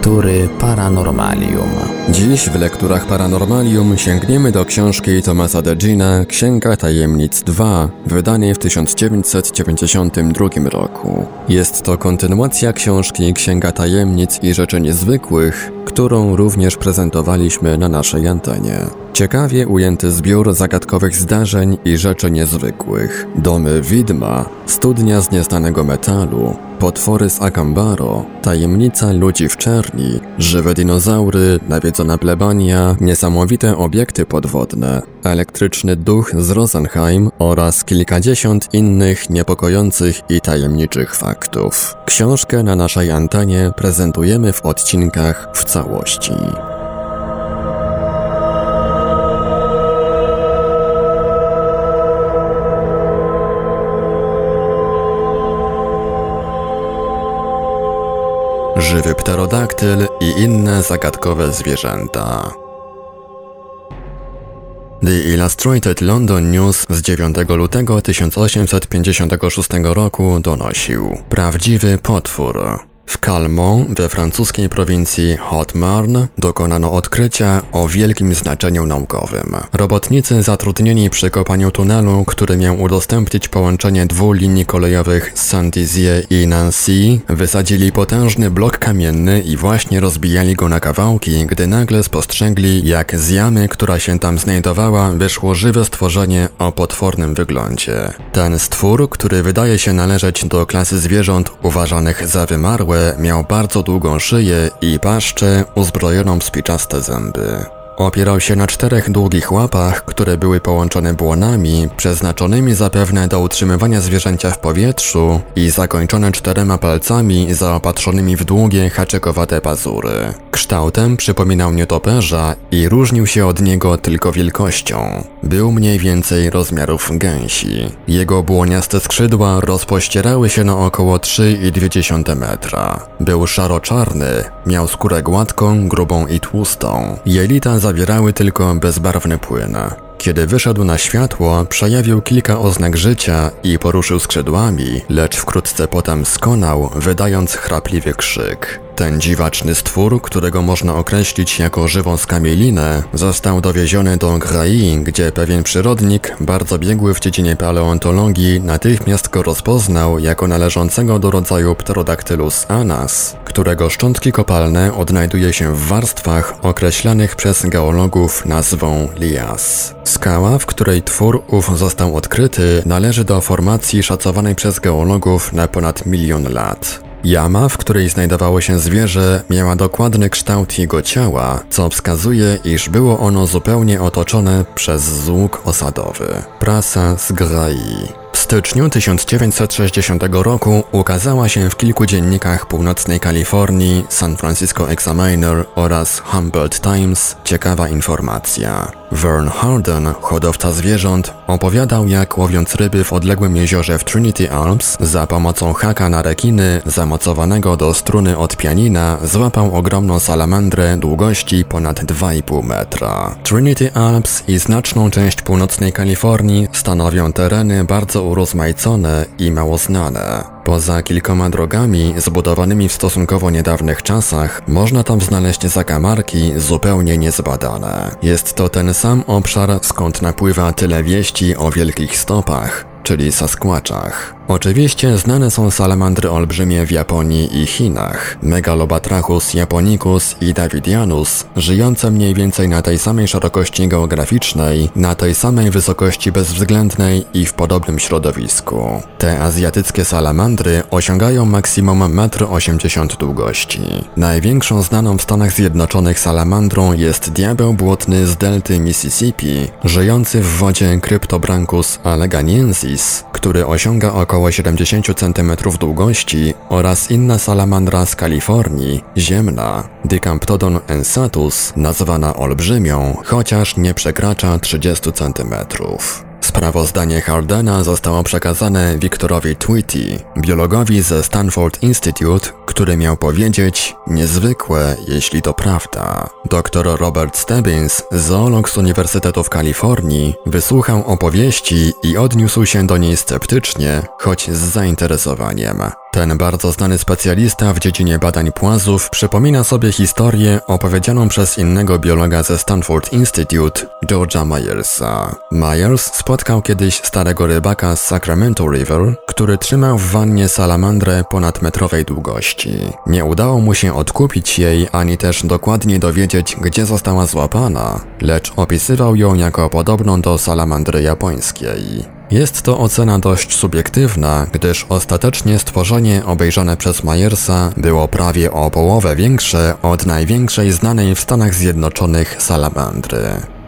Lektury Paranormalium. Dziś w lekturach Paranormalium sięgniemy do książki Tomasa Degina Księga Tajemnic 2, wydanej w 1992 roku. Jest to kontynuacja książki Księga Tajemnic i Rzeczy Niezwykłych, którą również prezentowaliśmy na naszej antenie. Ciekawie ujęty zbiór zagadkowych zdarzeń i rzeczy niezwykłych. Domy widma, studnia z nieznanego metalu, potwory z Akambaro, tajemnica ludzi w czerni, żywe dinozaury, nawiedzona plebania, niesamowite obiekty podwodne, elektryczny duch z Rosenheim oraz kilkadziesiąt innych niepokojących i tajemniczych faktów. Książkę na naszej antenie prezentujemy w odcinkach w całości. Żywy pterodaktyl i inne zagadkowe zwierzęta. The Illustrated London News z 9 lutego 1856 roku donosił Prawdziwy potwór. W Calmont we francuskiej prowincji Haute-Marne dokonano odkrycia o wielkim znaczeniu naukowym. Robotnicy zatrudnieni przy kopaniu tunelu, który miał udostępnić połączenie dwóch linii kolejowych Saint-Dizier i Nancy, wysadzili potężny blok kamienny i właśnie rozbijali go na kawałki, gdy nagle spostrzegli, jak z jamy, która się tam znajdowała, wyszło żywe stworzenie o potwornym wyglądzie. Ten stwór, który wydaje się należeć do klasy zwierząt uważanych za wymarłe, miał bardzo długą szyję i paszczę uzbrojoną w spiczaste zęby. Opierał się na czterech długich łapach, które były połączone błonami, przeznaczonymi zapewne do utrzymywania zwierzęcia w powietrzu i zakończone czterema palcami zaopatrzonymi w długie, haczykowate pazury. Kształtem przypominał nietoperza i różnił się od niego tylko wielkością. Był mniej więcej rozmiarów gęsi. Jego błoniaste skrzydła rozpościerały się na około 3,2 metra. Był szaro-czarny, miał skórę gładką, grubą i tłustą. Jelita zawierały tylko bezbarwny płyn. Kiedy wyszedł na światło, przejawił kilka oznak życia i poruszył skrzydłami, lecz wkrótce potem skonał, wydając chrapliwy krzyk. Ten dziwaczny stwór, którego można określić jako żywą skamielinę, został dowieziony do Grai, gdzie pewien przyrodnik, bardzo biegły w dziedzinie paleontologii, natychmiast go rozpoznał jako należącego do rodzaju Pterodactylus anas, którego szczątki kopalne odnajduje się w warstwach określanych przez geologów nazwą lias. Skała, w której twór ów został odkryty, należy do formacji szacowanej przez geologów na ponad milion lat. Jama, w której znajdowało się zwierzę, miała dokładny kształt jego ciała, co wskazuje, iż było ono zupełnie otoczone przez złóg osadowy. Prasa z Grai styczniu 1960 roku ukazała się w kilku dziennikach północnej Kalifornii, San Francisco Examiner oraz Humboldt Times ciekawa informacja. Vern Harden, hodowca zwierząt, opowiadał jak łowiąc ryby w odległym jeziorze w Trinity Alps za pomocą haka na rekiny zamocowanego do struny od pianina złapał ogromną salamandrę długości ponad 2,5 metra. Trinity Alps i znaczną część północnej Kalifornii stanowią tereny bardzo urozmaicone i mało znane. Poza kilkoma drogami zbudowanymi w stosunkowo niedawnych czasach, można tam znaleźć zakamarki zupełnie niezbadane. Jest to ten sam obszar, skąd napływa tyle wieści o wielkich stopach, czyli Sasquatchach. Oczywiście znane są salamandry olbrzymie w Japonii i Chinach, Megalobatrachus japonicus i Davidianus, żyjące mniej więcej na tej samej szerokości geograficznej, na tej samej wysokości bezwzględnej i w podobnym środowisku. Te azjatyckie salamandry osiągają maksimum 1,80 m długości. Największą znaną w Stanach Zjednoczonych salamandrą jest diabeł błotny z delty Mississippi, żyjący w wodzie Cryptobranchus alleganiensis, który osiąga około około 70 cm długości oraz inna salamandra z Kalifornii, ziemna, Dicamptodon ensatus, nazwana olbrzymią, chociaż nie przekracza 30 cm. Sprawozdanie Hardena zostało przekazane Viktorowi Twitty, biologowi ze Stanford Institute, który miał powiedzieć niezwykłe, jeśli to prawda. Dr Robert Stebbins, zoolog z Uniwersytetu w Kalifornii, wysłuchał opowieści i odniósł się do niej sceptycznie, choć z zainteresowaniem. Ten bardzo znany specjalista w dziedzinie badań płazów przypomina sobie historię opowiedzianą przez innego biologa ze Stanford Institute, George'a Myersa. Myers spotkał kiedyś starego rybaka z Sacramento River, który trzymał w wannie salamandrę ponad metrowej długości. Nie udało mu się odkupić jej, ani też dokładnie dowiedzieć, gdzie została złapana, lecz opisywał ją jako podobną do salamandry japońskiej. Jest to ocena dość subiektywna, gdyż ostatecznie stworzenie obejrzane przez Myersa było prawie o połowę większe od największej znanej w Stanach Zjednoczonych salamandry.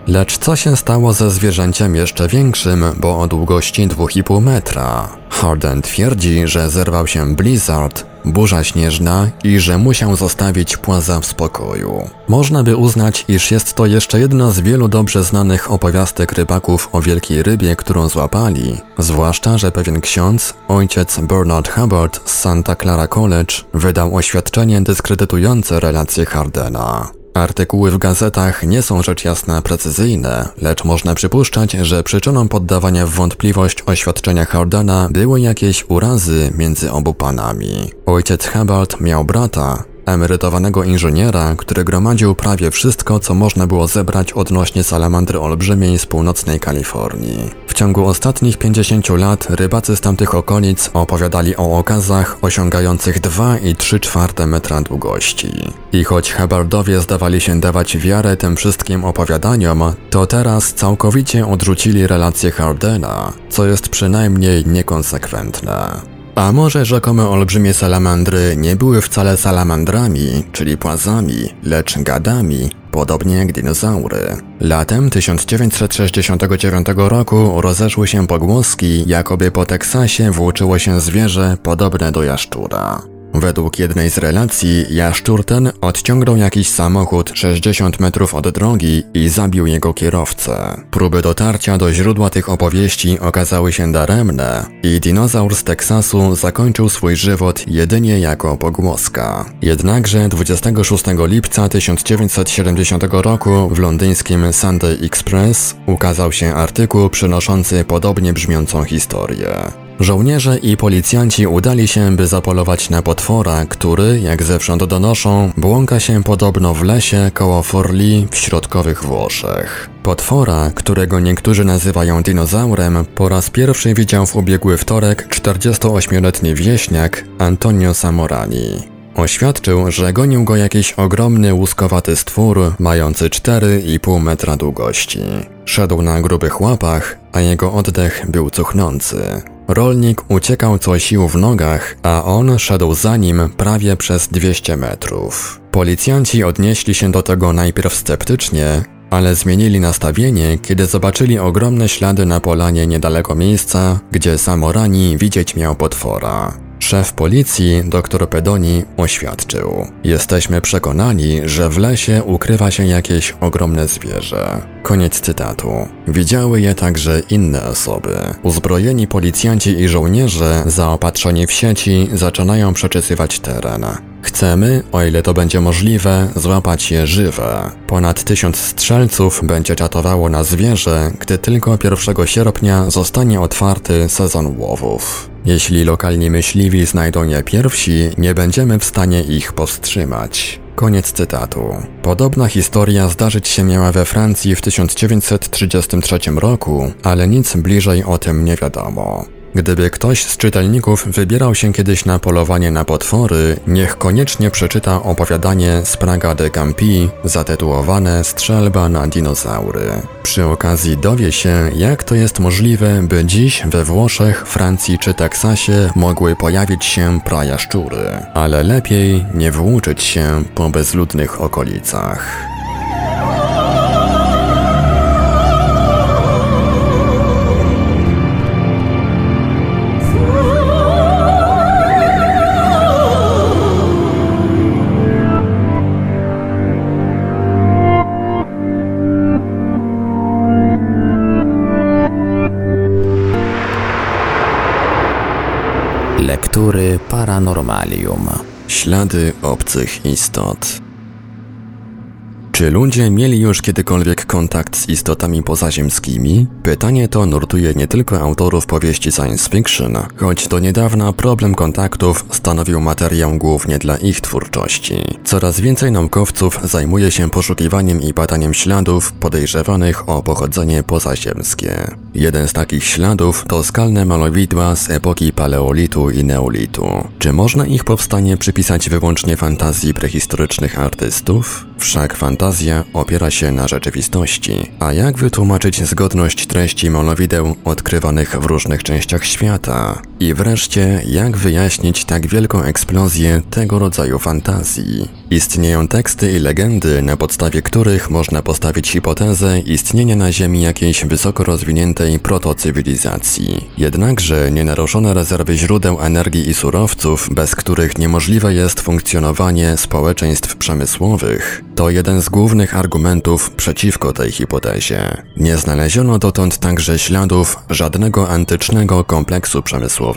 Lecz co się stało ze zwierzęciem jeszcze większym, bo o długości 2,5 metra? Harden twierdzi, że zerwał się blizzard, burza śnieżna i że musiał zostawić płaza w spokoju. Można by uznać, iż jest to jeszcze jedna z wielu dobrze znanych opowiastek rybaków o wielkiej rybie, którą złapali, zwłaszcza, że pewien ksiądz, ojciec Bernard Hubbard z Santa Clara College, wydał oświadczenie dyskredytujące relacje Hardena. Artykuły w gazetach nie są rzecz jasna precyzyjne, lecz można przypuszczać, że przyczyną poddawania w wątpliwość oświadczenia Hardena były jakieś urazy między obu panami. Ojciec Hubbard miał brata, emerytowanego inżyniera, który gromadził prawie wszystko, co można było zebrać odnośnie salamandry olbrzymiej z północnej Kalifornii. W ciągu ostatnich 50 lat rybacy z tamtych okolic opowiadali o okazach osiągających 2 i 3 czwarte metra długości. I choć Hubbardowie zdawali się dawać wiarę tym wszystkim opowiadaniom, to teraz całkowicie odrzucili relacje Hardena, co jest przynajmniej niekonsekwentne. A może rzekome olbrzymie salamandry nie były wcale salamandrami, czyli płazami, lecz gadami, podobnie jak dinozaury. Latem 1969 roku rozeszły się pogłoski, jakoby po Teksasie włóczyło się zwierzę podobne do jaszczura. Według jednej z relacji, jaszczur ten odciągnął jakiś samochód 60 metrów od drogi i zabił jego kierowcę. Próby dotarcia do źródła tych opowieści okazały się daremne i dinozaur z Teksasu zakończył swój żywot jedynie jako pogłoska. Jednakże 26 lipca 1970 roku w londyńskim Sunday Express ukazał się artykuł przynoszący podobnie brzmiącą historię. Żołnierze i policjanci udali się, by zapolować na potwora, który, jak zewsząd donoszą, błąka się podobno w lesie koło Forli w środkowych Włoszech. Potwora, którego niektórzy nazywają dinozaurem, po raz pierwszy widział w ubiegły wtorek 48-letni wieśniak Antonio Samorani. Oświadczył, że gonił go jakiś ogromny łuskowaty stwór mający 4,5 metra długości. Szedł na grubych łapach, a jego oddech był cuchnący. Rolnik uciekał co sił w nogach, a on szedł za nim prawie przez 200 metrów. Policjanci odnieśli się do tego najpierw sceptycznie, ale zmienili nastawienie, kiedy zobaczyli ogromne ślady na polanie niedaleko miejsca, gdzie Samorani widzieć miał potwora. Szef policji, dr Pedoni, oświadczył: Jesteśmy przekonani, że w lesie ukrywa się jakieś ogromne zwierzę. Koniec cytatu. Widziały je także inne osoby. Uzbrojeni policjanci i żołnierze, zaopatrzeni w sieci, zaczynają przeczesywać teren. Chcemy, o ile to będzie możliwe, złapać je żywe. Ponad tysiąc strzelców będzie czatowało na zwierzę, gdy tylko 1 sierpnia zostanie otwarty sezon łowów. Jeśli lokalni myśliwi znajdą je pierwsi, nie będziemy w stanie ich powstrzymać. Koniec cytatu. Podobna historia zdarzyć się miała we Francji w 1933 roku, ale nic bliżej o tym nie wiadomo. Gdyby ktoś z czytelników wybierał się kiedyś na polowanie na potwory, niech koniecznie przeczyta opowiadanie z Praga de Campi zatytułowane Strzelba na dinozaury. Przy okazji dowie się, jak to jest możliwe, by dziś we Włoszech, Francji czy Teksasie mogły pojawić się prajaszczury, ale lepiej nie włóczyć się po bezludnych okolicach. Paranormalium. Ślady obcych istot. Czy ludzie mieli już kiedykolwiek kontakt z istotami pozaziemskimi? Pytanie to nurtuje nie tylko autorów powieści science fiction, choć do niedawna problem kontaktów stanowił materiał głównie dla ich twórczości. Coraz więcej naukowców zajmuje się poszukiwaniem i badaniem śladów podejrzewanych o pochodzenie pozaziemskie. Jeden z takich śladów to skalne malowidła z epoki paleolitu i neolitu. Czy można ich powstanie przypisać wyłącznie fantazji prehistorycznych artystów? Wszak fantazja opiera się na rzeczywistości. A jak wytłumaczyć zgodność treści malowideł odkrywanych w różnych częściach świata? I wreszcie, jak wyjaśnić tak wielką eksplozję tego rodzaju fantazji? Istnieją teksty i legendy, na podstawie których można postawić hipotezę istnienia na Ziemi jakiejś wysoko rozwiniętej protocywilizacji. Jednakże nienaruszone rezerwy źródeł energii i surowców, bez których niemożliwe jest funkcjonowanie społeczeństw przemysłowych, to jeden z głównych argumentów przeciwko tej hipotezie. Nie znaleziono dotąd także śladów żadnego antycznego kompleksu przemysłowego.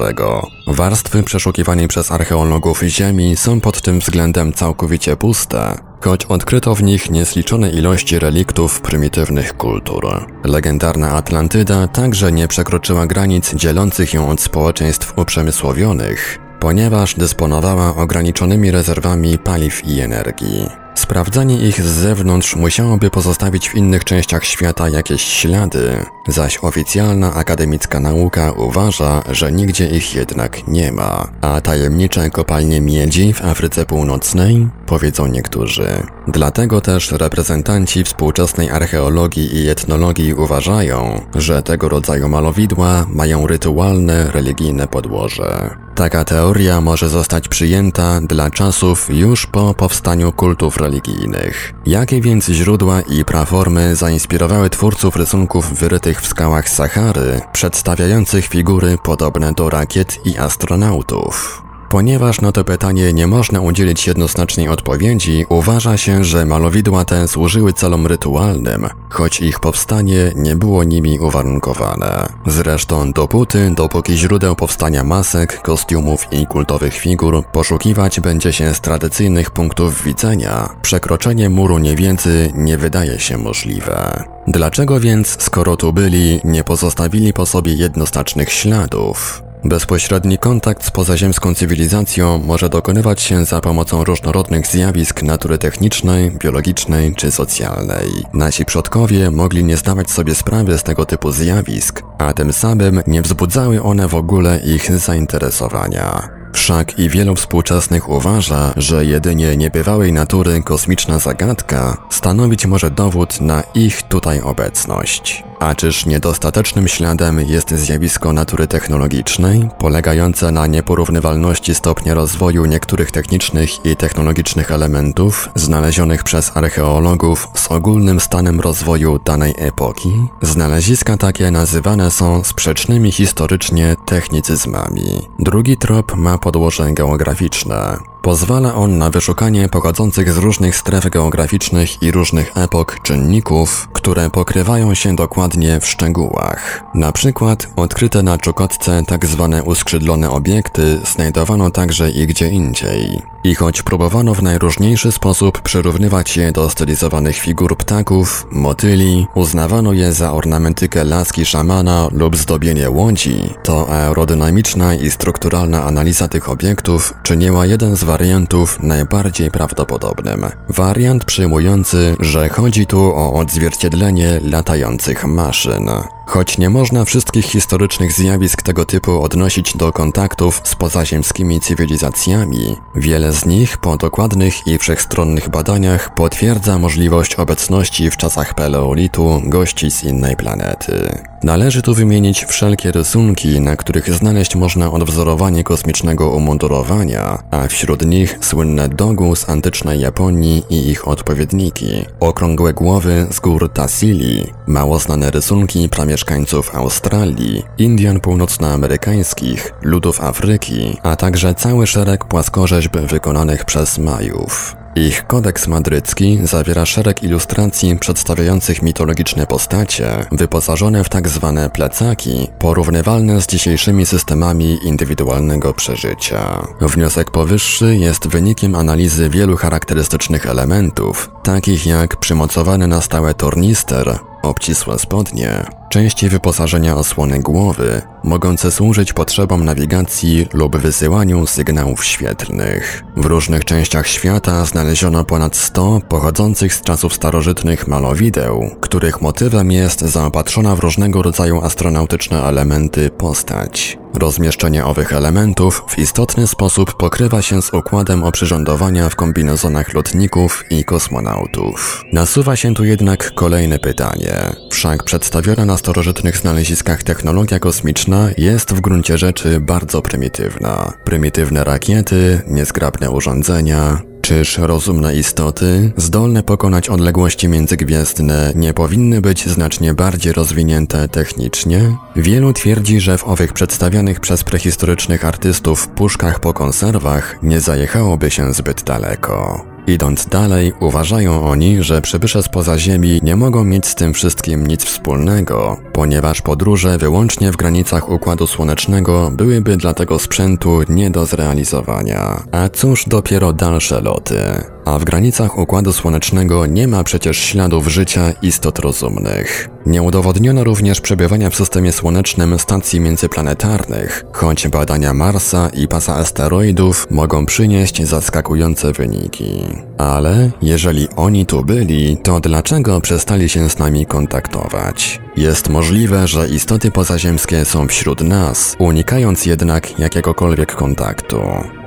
Warstwy przeszukiwanej przez archeologów Ziemi są pod tym względem całkowicie puste, choć odkryto w nich niezliczone ilości reliktów prymitywnych kultur. Legendarna Atlantyda także nie przekroczyła granic dzielących ją od społeczeństw uprzemysłowionych, ponieważ dysponowała ograniczonymi rezerwami paliw i energii. Sprawdzanie ich z zewnątrz musiałoby pozostawić w innych częściach świata jakieś ślady, zaś oficjalna akademicka nauka uważa, że nigdzie ich jednak nie ma. A tajemnicze kopalnie miedzi w Afryce Północnej? Powiedzą niektórzy. Dlatego też reprezentanci współczesnej archeologii i etnologii uważają, że tego rodzaju malowidła mają rytualne, religijne podłoże. Taka teoria może zostać przyjęta dla czasów już po powstaniu kultów religijnych. Jakie więc źródła i praformy zainspirowały twórców rysunków wyrytych w skałach Sahary, przedstawiających figury podobne do rakiet i astronautów? Ponieważ na to pytanie nie można udzielić jednoznacznej odpowiedzi, uważa się, że malowidła te służyły celom rytualnym, choć ich powstanie nie było nimi uwarunkowane. Zresztą dopóty, dopóki źródeł powstania masek, kostiumów i kultowych figur poszukiwać będzie się z tradycyjnych punktów widzenia, przekroczenie muru niewiedzy nie wydaje się możliwe. Dlaczego więc, skoro tu byli, nie pozostawili po sobie jednoznacznych śladów? Bezpośredni kontakt z pozaziemską cywilizacją może dokonywać się za pomocą różnorodnych zjawisk natury technicznej, biologicznej czy socjalnej. Nasi przodkowie mogli nie zdawać sobie sprawy z tego typu zjawisk, a tym samym nie wzbudzały one w ogóle ich zainteresowania. Wszak i wielu współczesnych uważa, że jedynie niebywałej natury kosmiczna zagadka stanowić może dowód na ich tutaj obecność. A czyż niedostatecznym śladem jest zjawisko natury technologicznej, polegające na nieporównywalności stopnia rozwoju niektórych technicznych i technologicznych elementów znalezionych przez archeologów z ogólnym stanem rozwoju danej epoki? Znaleziska takie nazywane są sprzecznymi historycznie technicyzmami. Drugi trop ma podłoże geograficzne. Pozwala on na wyszukanie pochodzących z różnych stref geograficznych i różnych epok czynników, które pokrywają się dokładnie w szczegółach. Na przykład odkryte na Czukotce tak zwane uskrzydlone obiekty znajdowano także i gdzie indziej. I choć próbowano w najróżniejszy sposób przyrównywać je do stylizowanych figur ptaków, motyli, uznawano je za ornamentykę laski szamana lub zdobienie łodzi, to aerodynamiczna i strukturalna analiza tych obiektów czyniła jeden z wariantów najbardziej prawdopodobnym. Wariant przyjmujący, że chodzi tu o odzwierciedlenie latających maszyn. Choć nie można wszystkich historycznych zjawisk tego typu odnosić do kontaktów z pozaziemskimi cywilizacjami, wiele z nich po dokładnych i wszechstronnych badaniach potwierdza możliwość obecności w czasach paleolitu gości z innej planety. Należy tu wymienić wszelkie rysunki, na których znaleźć można odwzorowanie kosmicznego umundurowania, a wśród nich słynne dogu z antycznej Japonii i ich odpowiedniki, okrągłe głowy z gór Tassili, mało znane rysunki mieszkańców Australii, Indian północnoamerykańskich, ludów Afryki, a także cały szereg płaskorzeźb wykonanych przez Majów. Ich kodeks madrycki zawiera szereg ilustracji przedstawiających mitologiczne postacie, wyposażone w tak zwane plecaki, porównywalne z dzisiejszymi systemami indywidualnego przeżycia. Wniosek powyższy jest wynikiem analizy wielu charakterystycznych elementów, takich jak przymocowany na stałe tornister, obcisłe spodnie, części wyposażenia osłony głowy, mogące służyć potrzebom nawigacji lub wysyłaniu sygnałów świetlnych. W różnych częściach świata znaleziono ponad 100 pochodzących z czasów starożytnych malowideł, których motywem jest zaopatrzona w różnego rodzaju astronautyczne elementy postać. Rozmieszczenie owych elementów w istotny sposób pokrywa się z układem oprzyrządowania w kombinezonach lotników i kosmonautów. Nasuwa się tu jednak kolejne pytanie. Wszak przedstawiona na starożytnych znaleziskach technologia kosmiczna jest w gruncie rzeczy bardzo prymitywna. Prymitywne rakiety, niezgrabne urządzenia, Czyż rozumne istoty, zdolne pokonać odległości międzygwiezdne, nie powinny być znacznie bardziej rozwinięte technicznie? Wielu twierdzi, że w owych przedstawianych przez prehistorycznych artystów puszkach po konserwach nie zajechałoby się zbyt daleko. Idąc dalej, uważają oni, że przybysze spoza Ziemi nie mogą mieć z tym wszystkim nic wspólnego, ponieważ podróże wyłącznie w granicach Układu Słonecznego byłyby dla tego sprzętu nie do zrealizowania. A cóż dopiero dalsze loty? A w granicach Układu Słonecznego nie ma przecież śladów życia istot rozumnych. Nie udowodniono również przebywania w systemie słonecznym stacji międzyplanetarnych, choć badania Marsa i pasa asteroidów mogą przynieść zaskakujące wyniki. Ale jeżeli oni tu byli, to dlaczego przestali się z nami kontaktować? Jest możliwe, że istoty pozaziemskie są wśród nas, unikając jednak jakiegokolwiek kontaktu.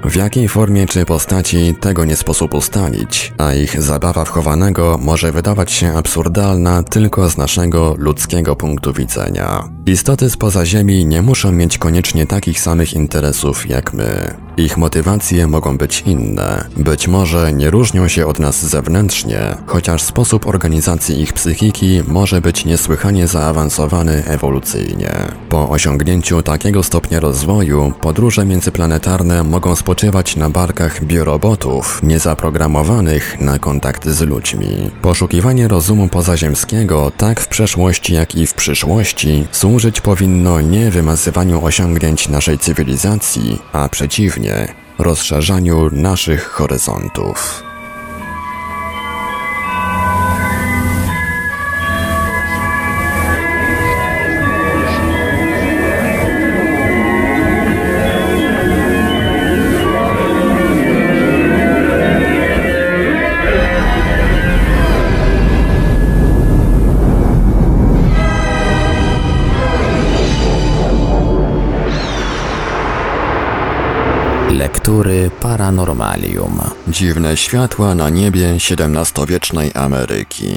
W jakiej formie czy postaci tego nie sposób ustalić, a ich zabawa wchowanego może wydawać się absurdalna tylko z naszego ludzkiego punktu widzenia. Istoty spoza Ziemi nie muszą mieć koniecznie takich samych interesów jak my. Ich motywacje mogą być inne. Być może nie różnią się od nas zewnętrznie, chociaż sposób organizacji ich psychiki może być niesłychanie zaawansowany ewolucyjnie. Po osiągnięciu takiego stopnia rozwoju, podróże międzyplanetarne mogą spoczywać na barkach biorobotów, niezaprogramowanych na kontakt z ludźmi. Poszukiwanie rozumu pozaziemskiego, tak w przeszłości jak i w przyszłości, służyć powinno nie wymazywaniu osiągnięć naszej cywilizacji, a przeciwnie, rozszerzaniu naszych horyzontów. Lektury Paranormalium. Dziwne światła na niebie XVII-wiecznej Ameryki.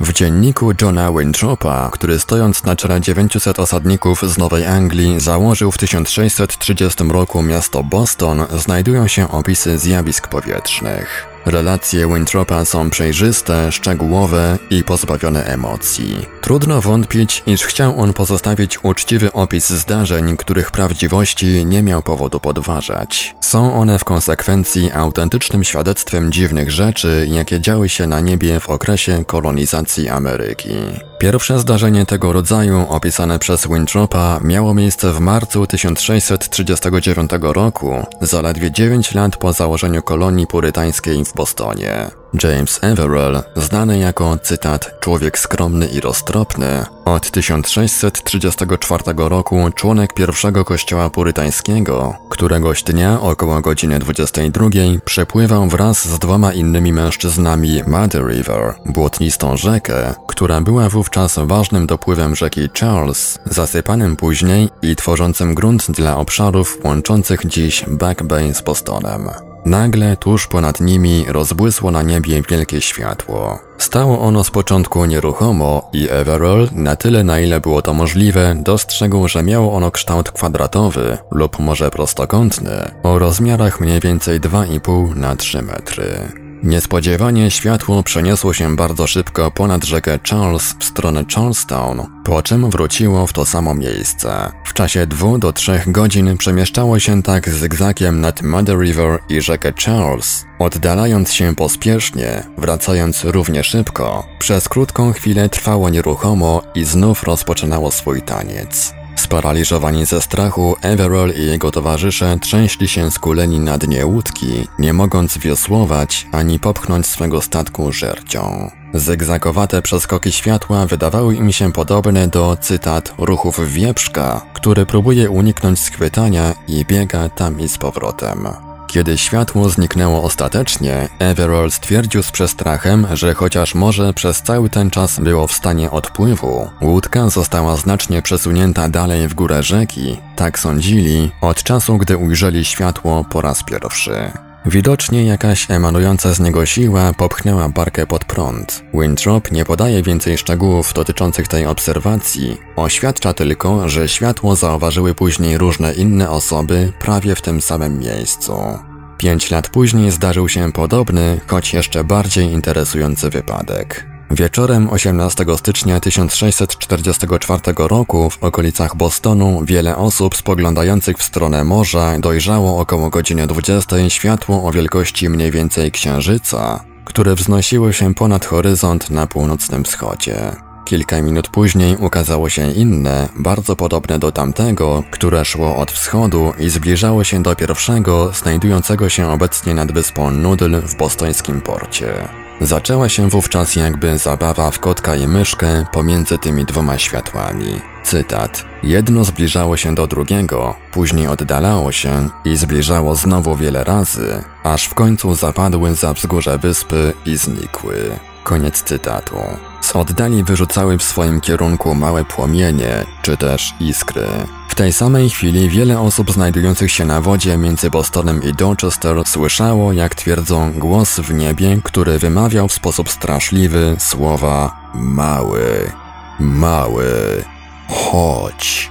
W dzienniku Johna Wintropa, który stojąc na czele 900 osadników z Nowej Anglii założył w 1630 roku miasto Boston, znajdują się opisy zjawisk powietrznych. Relacje Wintropa są przejrzyste, szczegółowe i pozbawione emocji. Trudno wątpić, iż chciał on pozostawić uczciwy opis zdarzeń, których prawdziwości nie miał powodu podważać. Są one w konsekwencji autentycznym świadectwem dziwnych rzeczy, jakie działy się na niebie w okresie kolonizacji Ameryki. Pierwsze zdarzenie tego rodzaju, opisane przez Wintropa, miało miejsce w marcu 1639 roku, zaledwie 9 lat po założeniu kolonii purytańskiej w Bostonie. James Everell, znany jako, cytat, człowiek skromny i roztropny, od 1634 roku członek pierwszego kościoła purytańskiego, któregoś dnia około godziny 22 przepływał wraz z dwoma innymi mężczyznami Muddy River, błotnistą rzekę, która była wówczas ważnym dopływem rzeki Charles, zasypanym później i tworzącym grunt dla obszarów łączących dziś Back Bay z Bostonem. Nagle tuż ponad nimi rozbłysło na niebie wielkie światło. Stało ono z początku nieruchomo i Everall, na tyle na ile było to możliwe, dostrzegł, że miało ono kształt kwadratowy lub może prostokątny, o rozmiarach mniej więcej 2,5 na 3 metry. Niespodziewanie światło przeniosło się bardzo szybko ponad rzekę Charles w stronę Charlestown, po czym wróciło w to samo miejsce. W czasie dwóch do trzech godzin przemieszczało się tak zygzakiem nad Muddy River i rzekę Charles, oddalając się pospiesznie, wracając równie szybko. Przez krótką chwilę trwało nieruchomo i znów rozpoczynało swój taniec. Sparaliżowani ze strachu, Everall i jego towarzysze trzęśli się skuleni na dnie łódki, nie mogąc wiosłować ani popchnąć swego statku żercią. Zygzakowate przeskoki światła wydawały im się podobne do, cytat, ruchów wieprzka, który próbuje uniknąć schwytania i biega tam i z powrotem. Kiedy światło zniknęło ostatecznie, Everall stwierdził z przestrachem, że chociaż może przez cały ten czas było w stanie odpływu, łódka została znacznie przesunięta dalej w górę rzeki, tak sądzili, od czasu gdy ujrzeli światło po raz pierwszy. Widocznie jakaś emanująca z niego siła popchnęła barkę pod prąd. Winthrop nie podaje więcej szczegółów dotyczących tej obserwacji. Oświadcza tylko, że światło zauważyły później różne inne osoby prawie w tym samym miejscu. Pięć lat później zdarzył się podobny, choć jeszcze bardziej interesujący wypadek. Wieczorem 18 stycznia 1644 roku w okolicach Bostonu wiele osób spoglądających w stronę morza dojrzało około godziny 20 światło o wielkości mniej więcej księżyca, które wznosiło się ponad horyzont na północnym wschodzie. Kilka minut później ukazało się inne, bardzo podobne do tamtego, które szło od wschodu i zbliżało się do pierwszego, znajdującego się obecnie nad wyspą Noodle w bostońskim porcie. Zaczęła się wówczas jakby zabawa w kotka i myszkę pomiędzy tymi dwoma światłami. Cytat. Jedno zbliżało się do drugiego, później oddalało się i zbliżało znowu wiele razy, aż w końcu zapadły za wzgórze wyspy i znikły. Koniec cytatu. Z oddali wyrzucały w swoim kierunku małe płomienie, czy też iskry. W tej samej chwili wiele osób znajdujących się na wodzie między Bostonem i Dorchester słyszało, jak twierdzą, głos w niebie, który wymawiał w sposób straszliwy słowa mały, mały, chodź,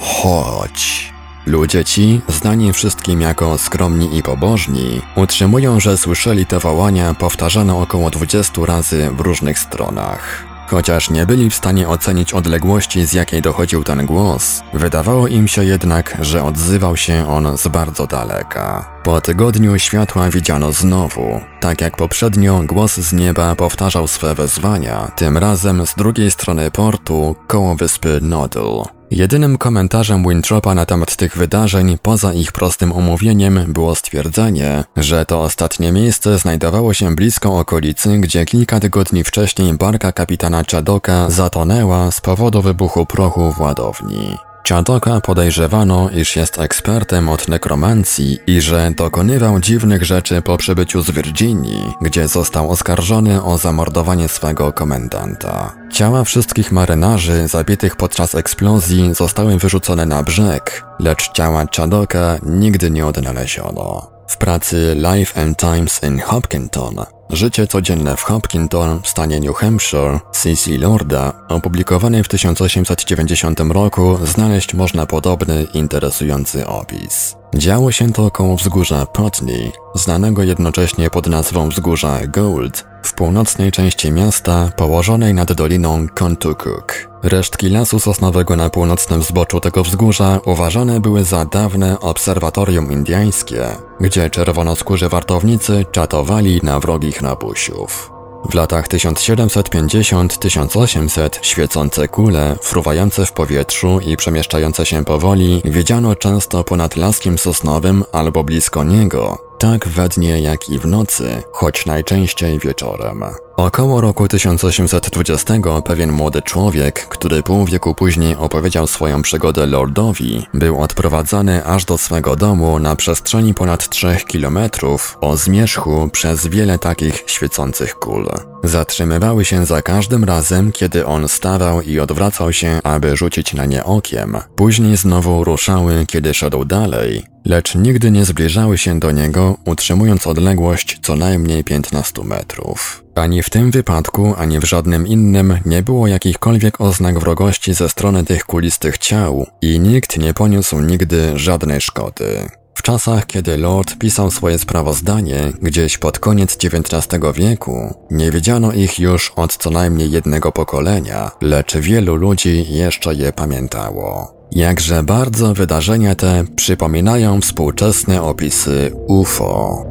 chodź. Ludzie ci, znani wszystkim jako skromni i pobożni, utrzymują, że słyszeli te wołania powtarzane około 20 razy w różnych stronach. Chociaż nie byli w stanie ocenić odległości, z jakiej dochodził ten głos, wydawało im się jednak, że odzywał się on z bardzo daleka. Po tygodniu światła widziano znowu. Tak jak poprzednio, głos z nieba powtarzał swe wezwania, tym razem z drugiej strony portu, koło wyspy Noddle. Jedynym komentarzem Wintropa na temat tych wydarzeń, poza ich prostym omówieniem, było stwierdzenie, że to ostatnie miejsce znajdowało się blisko okolicy, gdzie kilka tygodni wcześniej barka kapitana Chadoka zatonęła z powodu wybuchu prochu w ładowni. Chadoka podejrzewano, iż jest ekspertem od nekromancji i że dokonywał dziwnych rzeczy po przybyciu z Virginii, gdzie został oskarżony o zamordowanie swego komendanta. Ciała wszystkich marynarzy zabitych podczas eksplozji zostały wyrzucone na brzeg, lecz ciała Chadoka nigdy nie odnaleziono. W pracy Life and Times in Hopkinton Życie codzienne w Hopkinton w stanie New Hampshire C.C. Lorda, opublikowany w 1890 roku, znaleźć można podobny, interesujący opis. Działo się to koło wzgórza Putney, znanego jednocześnie pod nazwą wzgórza Gold, w północnej części miasta położonej nad doliną Contoocook. Resztki lasu sosnowego na północnym zboczu tego wzgórza uważane były za dawne obserwatorium indiańskie, gdzie czerwonoskórzy wartownicy czatowali na wrogich nabusiów. W latach 1750-1800 świecące kule, fruwające w powietrzu i przemieszczające się powoli, widziano często ponad laskiem sosnowym albo blisko niego, tak we dnie jak i w nocy, choć najczęściej wieczorem. Około roku 1820 pewien młody człowiek, który pół wieku później opowiedział swoją przygodę lordowi, był odprowadzany aż do swego domu na przestrzeni ponad 3 kilometrów o zmierzchu przez wiele takich świecących kul. Zatrzymywały się za każdym razem, kiedy on stawał i odwracał się, aby rzucić na nie okiem. Później znowu ruszały, kiedy szedł dalej, lecz nigdy nie zbliżały się do niego, utrzymując odległość co najmniej 15 metrów. Ani w tym wypadku, ani w żadnym innym nie było jakichkolwiek oznak wrogości ze strony tych kulistych ciał i nikt nie poniósł nigdy żadnej szkody. W czasach, kiedy Lord pisał swoje sprawozdanie, gdzieś pod koniec XIX wieku, nie widziano ich już od co najmniej jednego pokolenia, lecz wielu ludzi jeszcze je pamiętało. Jakże bardzo wydarzenia te przypominają współczesne opisy UFO.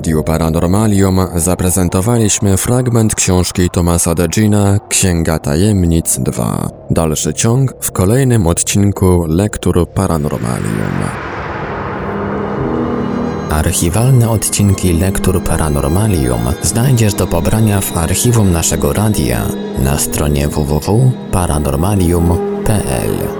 Radiu Paranormalium zaprezentowaliśmy fragment książki Tomasa Degina Księga Tajemnic 2. Dalszy ciąg w kolejnym odcinku Lektur Paranormalium. Archiwalne odcinki Lektur Paranormalium znajdziesz do pobrania w archiwum naszego radia na stronie www.paranormalium.pl.